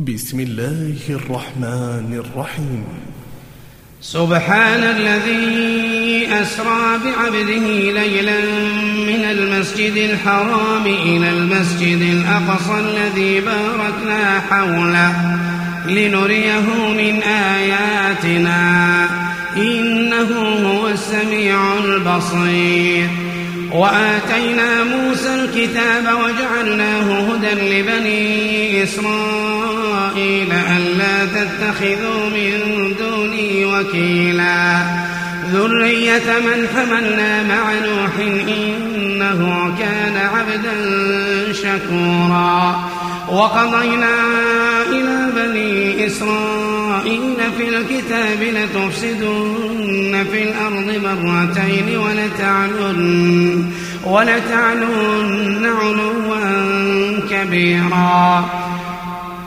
بسم الله الرحمن الرحيم. سبحان الذي أسرى بعبده ليلا من المسجد الحرام إلى المسجد الأقصى الذي باركنا حوله لنريه من آياتنا. إنه هو السميع البصير. وآتينا موسى الكتاب وجعلناه هدى لبني إسرائيل. ألا تتخذوا من دوني وكيلا. ذرية من حملنا مع نوح إنه كان عبدا شكورا. وقضينا إلى بني إسرائيل في الكتاب لتفسدن في الأرض مرتين ولتعلن ولتعلن علوا كبيرا.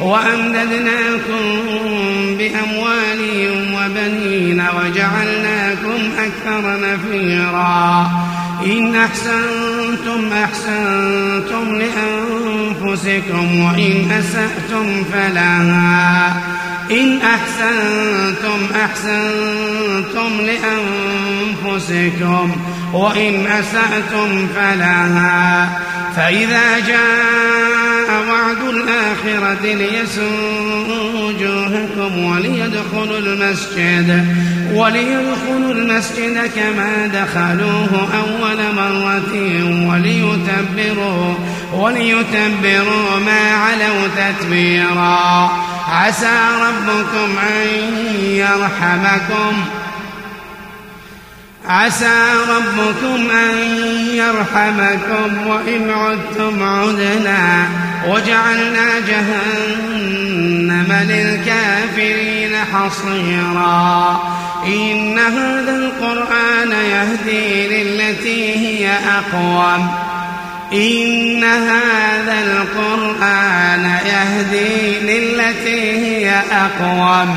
وأمددناكم بأموال وبنين وجعلناكم أكثر نفيرا. إن أحسنتم أحسنتم لأنفسكم وإن أسأتم فلها إن أحسنتم أحسنتم لأنفسكم. وإن أسأتم فلها. فإذا جاء وعد الآخرة ليسوء وجوهكم وليدخلوا المسجد وليدخلوا المسجد كما دخلوه أول مرة وليتبروا وليتبروا ما علوا تتبيرا. عسى ربكم أن يرحمكم. عسى ربكم أن يرحمكم وإن عدتم عدنا وجعلنا جهنم للكافرين حصيرا. إن هذا القرآن يهدي للتي هي أقوم. إن هذا القرآن يهدي للتي هي أقوم.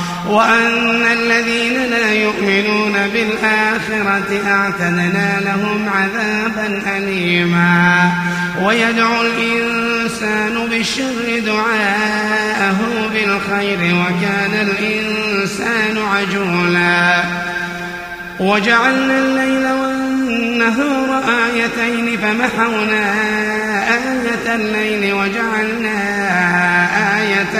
وأن الذين لا يؤمنون بالآخرة أعتدنا لهم عذابا أليما. ويدعو الإنسان بالشر دعاءه بالخير وكان الإنسان عجولا. وجعلنا الليل والنهار آيتين فمحونا آية الليل وجعلنا آية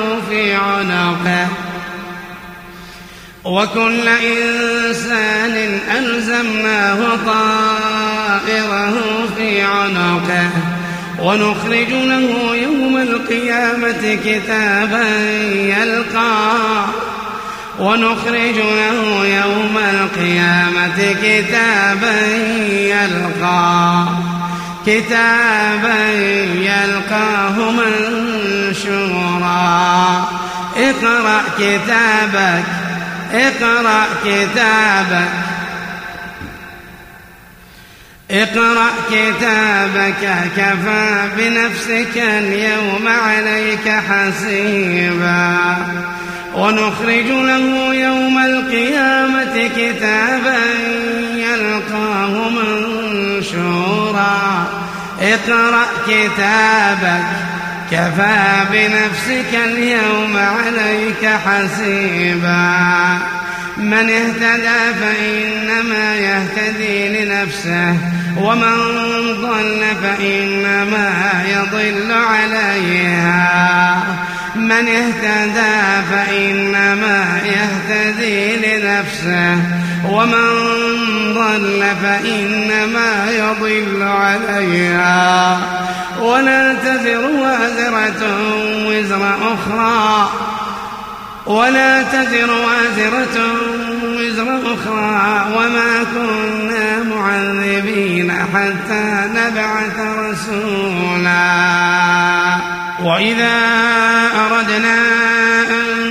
عنقه وكل إنسان ألزمناه طائره في عنقه ونخرج له يوم القيامة كتابا يلقاه ونخرج له يوم القيامة كتابا يلقاه كتابا يلقاه منشورا. اقرأ كتابك اقرأ كتابك. اقرأ كتابك كفى بنفسك اليوم عليك حسيبا. ونخرج له يوم القيامة كتابا يلقاه منشورا. اقرأ كتابك كفى بنفسك اليوم عليك حسيبا. من اهتدى فإنما يهتدي لنفسه ومن ضل فإنما يضل عليها. من اهتدى فإنما يهتدي لنفسه ومن ضل فإنما يضل عليها. ولا تزر وازرة وزر أخرى. ولا تزر وازرة وزر أخرى. وما كنا معذبين حتى نبعث رسولا. وإذا أردنا أن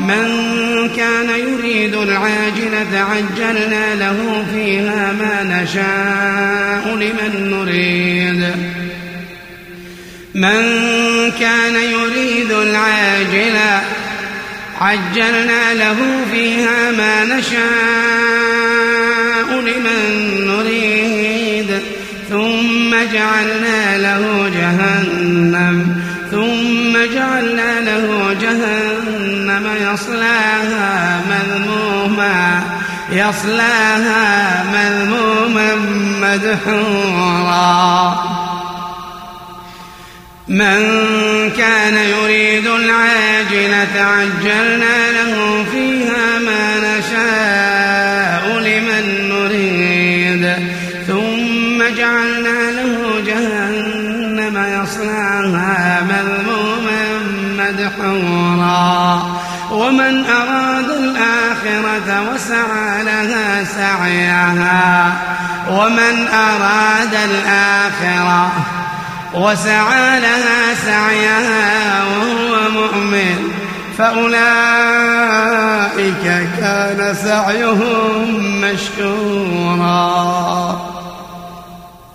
من كان يريد العاجلة عجلنا له فيها ما نشاء لمن نريد. من كان يريد العاجلة عجلنا له فيها ما نشاء لمن نريد. ثم جعلنا له جهنم. جهنم يصلاها مذموما يصلاها مذموما مدحورا. من كان يريد العاجلة عجلنا له فيها ما نشاء لمن نريد. ثم جعلنا له جهنم يصلاها مذموما مدحورا. ومن أراد الآخرة وسعى لها سعيها. ومن أراد الآخرة وسعى لها سعيها وهو مؤمن فأولئك كان سعيهم مشكورا.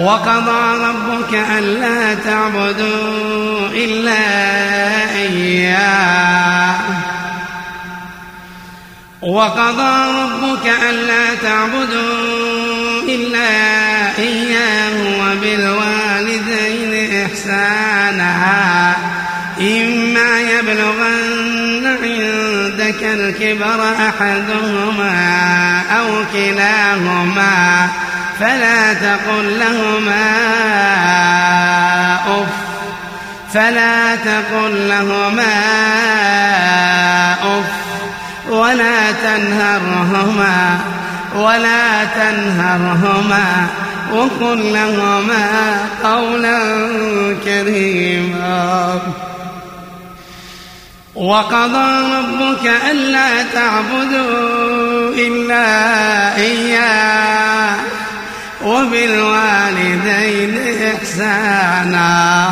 وقضى ربك ألا تعبدوا إلا إياه. وقضى ربك ألا تعبدوا إلا إياه وبالوالدين إحسانا. إما يبلغن عندك الكبر أحدهما أو كلاهما فلا تقل لهما أف فلا تقل لهما أف ولا تنهرهما ولا تنهرهما وقل لهما قولا كريما وقضى ربك ألا تعبدوا إلا إياه وبالوالدين إحسانا.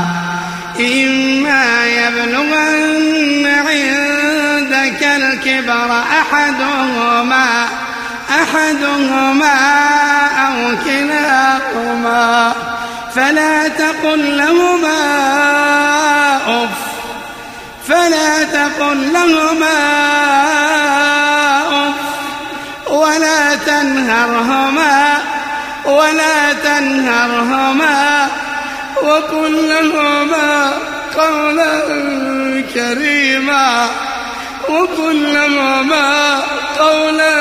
إما يبلغن عندك الكبر أحدهما أحدهما أو كلاهما فلا تقل لهما أف فلا تقل لهما أف ولا تنهرهما ولا تنهرهما وقل لهما قولا كريما وقل لهما قولا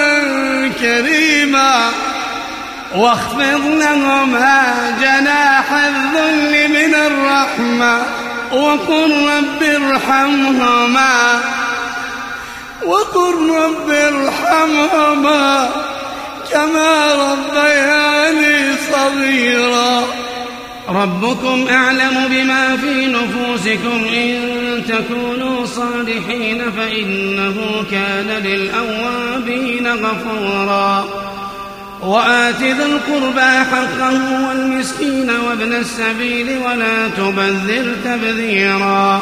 كريما واخفض لهما جناح الذل من الرحمة وقل رب ارحمهما وقل رب ارحمهما كما ربياني صغيرا. ربكم أعلم بما في نفوسكم. إن تكونوا صالحين فإنه كان للأوابين غفورا. وآت ذا القربى حقه والمسكين وابن السبيل ولا تبذر تبذيرا.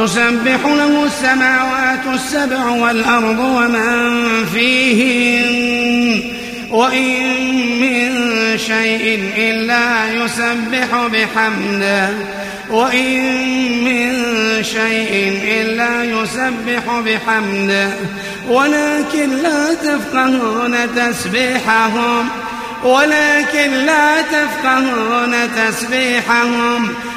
تسبح له السماوات السبع والأرض ومن فيهن وإن من شيء إلا يسبح بحمده وإن من شيء إلا يسبح بحمده. ولكن لا تفقهون تسبيحهم ولكن لا تفقهون تسبيحهم.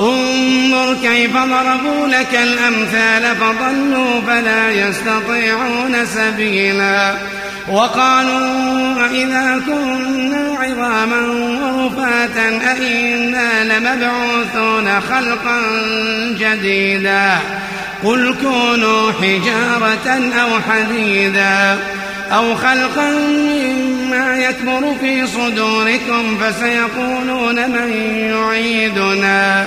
انظر كيف ضربوا لك الأمثال فضلوا فلا يستطيعون سبيلا وقالوا أئذا كنا عظاما ورفاتا أئنا لمبعوثون خلقا جديدا قل كونوا حجارة أو حديدا أو خلقا مما يكبر في صدوركم فسيقولون من يعيدنا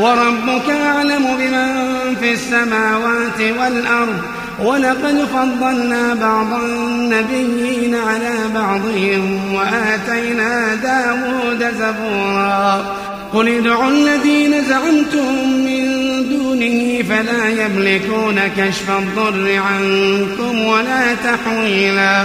وربك أعلم بمن في السماوات والأرض ولقد فضلنا بعض النبيين على بعضهم وآتينا داود زبورا. قل ادعوا الذين زعمتم من دونه فلا يملكون كشف الضر عنكم ولا تحويلا.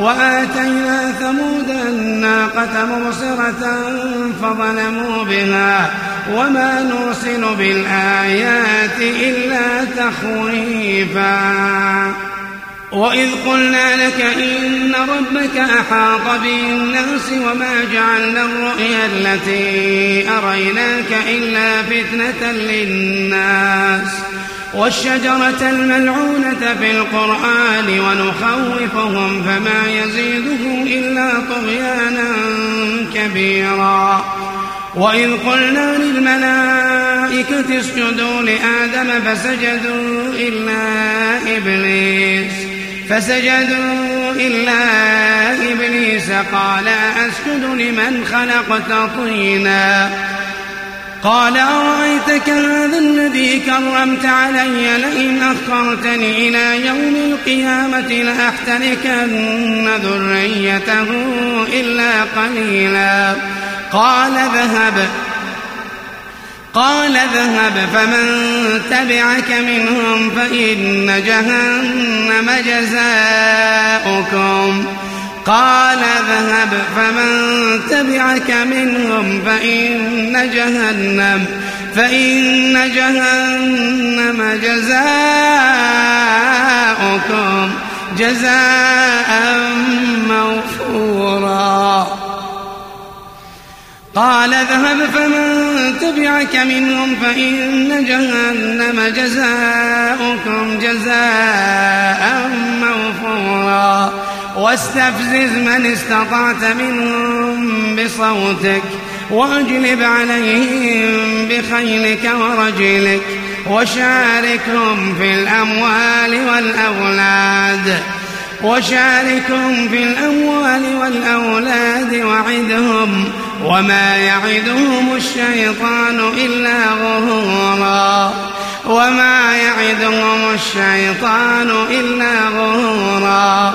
وآتينا ثمود الناقة مبصرة فظلموا بها وما نرسل بالآيات إلا تخويفا. وإذ قلنا لك إن ربك أحاط بالناس وما جعلنا الرؤيا التي أريناك إلا فتنة للناس. والشجرة الملعونة في القرآن ونخوفهم فما يزيدهم إلا طغيانا كبيرا. وإذ قلنا للملائكة اسجدوا لآدم فسجدوا إلا إبليس. فسجدوا إلا إبليس قال أسجد لمن خلقت طيناً. قال أرأيتك هذا الذي كرمت علي لئن أخرتني إلى يوم القيامة لأحتركن ذريته إلا قليلا. قال ذهب. قال ذهب فمن تبعك منهم فإن جهنم جزاؤكم. قال ذهب فمن تبعك منهم فإن جهنم فإن جهنم جزاؤكم جزاء موفورا. قال اذهب فمن تبعك منهم فإن جهنم جزاؤكم جزاء موفورا. واستفزز من استطعت منهم بصوتك واجلب عليهم بخيلك ورجلك وشاركهم في الأموال والأولاد. وشاركهم في الأموال والأولاد وعدهم وما يعدهم الشيطان إلا غرورا. وما يعدهم الشيطان إلا غرورا.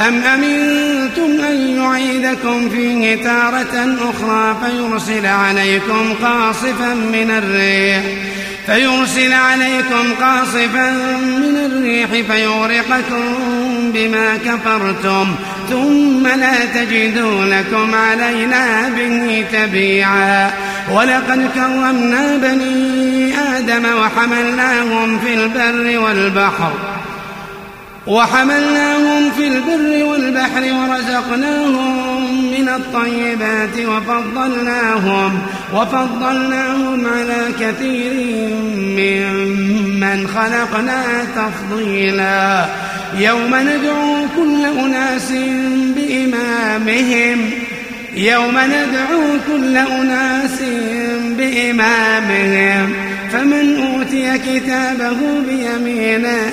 أم أمنتم أن يعيدكم فيه تارة أخرى فيرسل عليكم قاصفا من الريح فيرسل عليكم قاصفا من الريح فيغرقكم بما كفرتم ثم لا تجدوا لكم علينا به تبيعا. ولقد كرمنا بني آدم وحملناهم في البر والبحر وحملناهم في البر والبحر ورزقناهم من الطيبات وفضلناهم وفضلناهم على كثير ممن خلقنا تفضيلا. يوم ندعو كل أناس بإمامهم يوم ندعو كل أناس بإمامهم. فمن أوتي كتابه بيمينه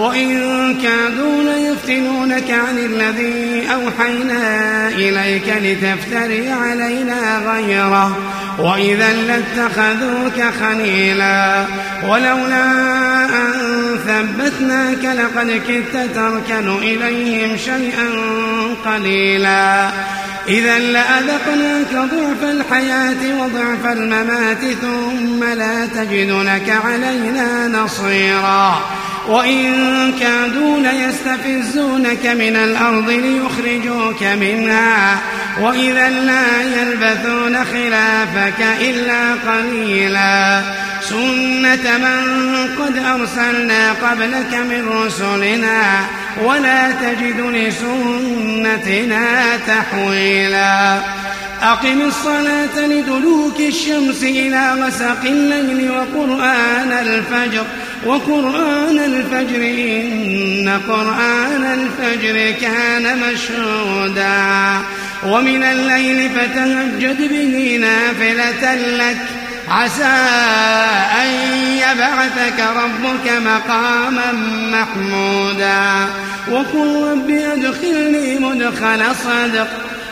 وإن كادوا ليفتنونك عن الذي أوحينا إليك لتفتري علينا غيره. وإذا لاتخذوك خليلا. ولولا أن ثبتناك لقد كدت تركن إليهم شيئا قليلا. إذا لأذقناك ضعف الحياة وضعف الممات ثم لا تجد لك علينا نصيرا. وإن كادوا ليستفزونك من الأرض ليخرجوك منها وإذا لا يلبثون خلافك إلا قليلا. سنة من قد أرسلنا قبلك من رسلنا ولا تجد لسنتنا تحويلا. أقم الصلاة لدلوك الشمس إلى غسق الليل وقرآن الفجر وقرآن الفجر إن قرآن الفجر كان مشهودا. ومن الليل فتهجد به نافلة لك عسى أن يبعثك ربك مقاما محمودا. وقل رب أدخلني مدخل صدق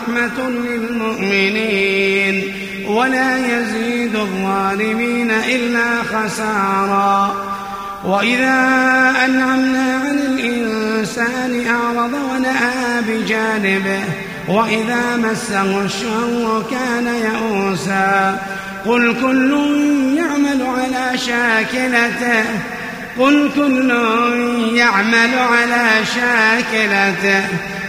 ورحمة للمؤمنين ولا يزيد الظالمين إلا خسارا. وإذا أنعمنا عن الإنسان أعرض ونأى بجانبه وإذا مسه الشر كان يئوسا. قل كل يعمل على شاكلته قل كل يعمل على شاكلته.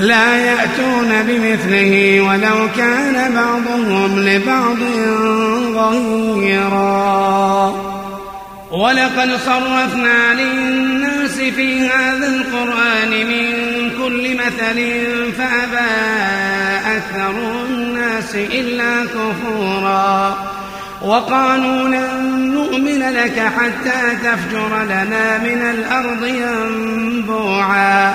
لا يأتون بمثله ولو كان بعضهم لبعض ظهيرا ولقد صرفنا للناس في هذا القرآن من كل مثل فأبى أكثر الناس إلا كفورا. وقالوا لن نؤمن لك حتى تفجر لنا من الأرض ينبوعا.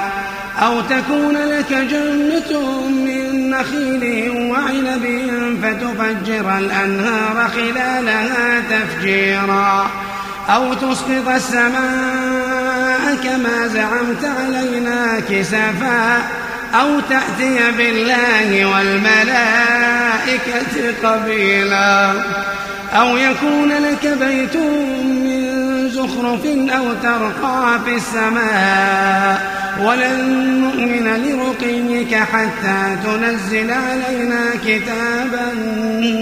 أو تكون لك جنة من نخيل وعنب فتفجر الأنهار خلالها تفجيرا. أو تسقط السماء كما زعمت علينا كسفا. أو تأتي بالله والملائكة قبيلا. أو يكون لك بيت من زخرف أو ترقى في السماء. ولن نؤمن لرقيك حتى تنزل علينا كتابا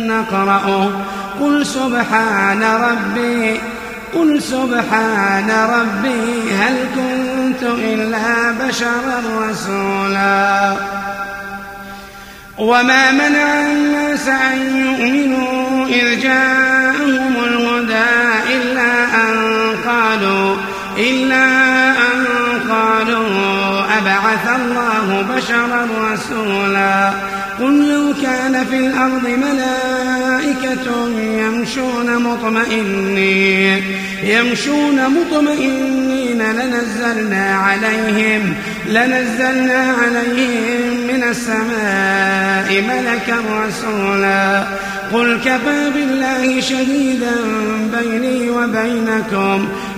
نقرأه. قل سبحان ربي قل سبحان ربي هل كنت إلا بشرا رسولا. وما منع الناس أن يؤمنوا إذ جاءهم إلا أن قالوا أبعث الله بشرا رسولا. قل لو كان في الأرض ملائكة يمشون مطمئنين. يمشون مطمئنين. لنزلنا عليهم لنزلنا عليهم من السماء ملكا رسولا. قل كفى بالله شهيدا بيني وبينكم.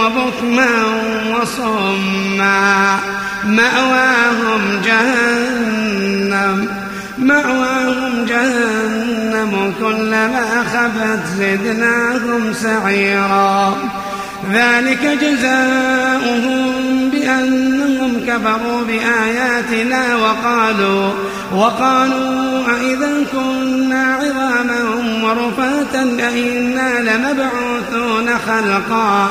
وبكما وصما مأواهم جهنم مأواهم جهنم كلما خبت زدناهم سعيرا. ذلك جزاؤهم بأنهم كفروا بآياتنا وقالوا وقالوا أئذا كنا عظاما ورفاتا أئنا لمبعوثون خلقا.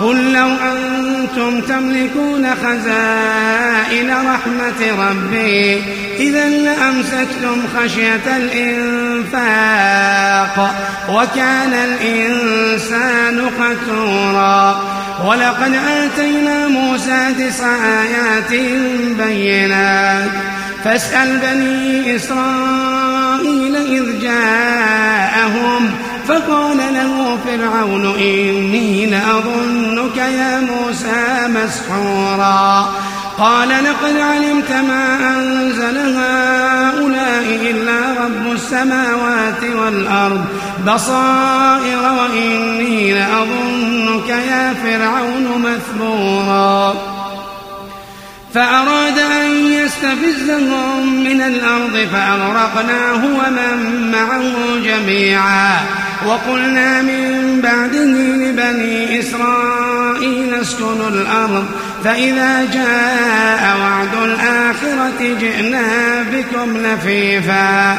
قل لو أنتم تملكون خزائن رحمة ربي إذا لأمسكتم خشية الإنفاق وكان الإنسان قتورا. ولقد آتينا موسى تسع آيات بينات فاسأل بني إسرائيل إذ جاءهم فقال له فرعون إني لأظنك يا موسى مسحورا. قال لقد علمت ما أنزل هؤلاء إلا رب السماوات والأرض. بصائر وإني لأظنك يا فرعون مثبورا. فأراد أن يستفزهم من الأرض فأغرقناه ومن معه جميعا. وقلنا من بعده لبني إسرائيل اسكنوا الأرض فإذا جاء وعد الآخرة جئنا بكم لفيفا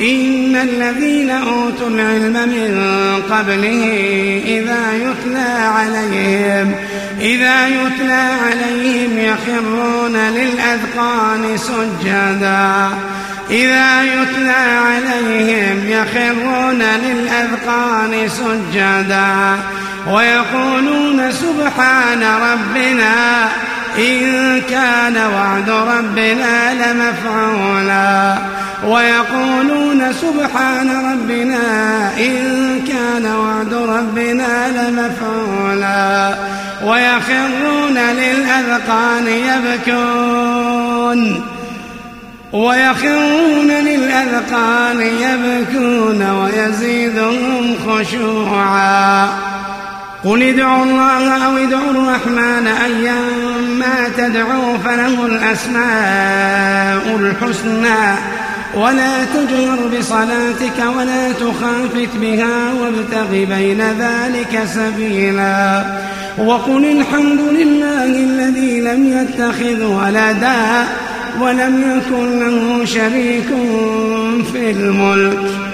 إن الذين أوتوا العلم من قبله إذا يتلى عليهم إذا يتلى عليهم يخرون للأذقان سجدا. إذا يتلى عليهم يخرون للأذقان سجدا. ويقولون سبحان ربنا إن كان وعد ربنا لمفعولا ويقولون سبحان ربنا إن كان وعد ربنا لمفعولا ويخرون للأذقان يبكون ويخرون للأذقان يبكون ويزيدهم خشوعا قل ادعوا الله أو ادعوا الرحمن أيما تدعوا فله الأسماء الحسنى ولا تجهر بصلاتك ولا تخافت بها وابتغ بين ذلك سبيلا وقل الحمد لله الذي لم يتخذ ولدا ولم يكن له شريك في الملك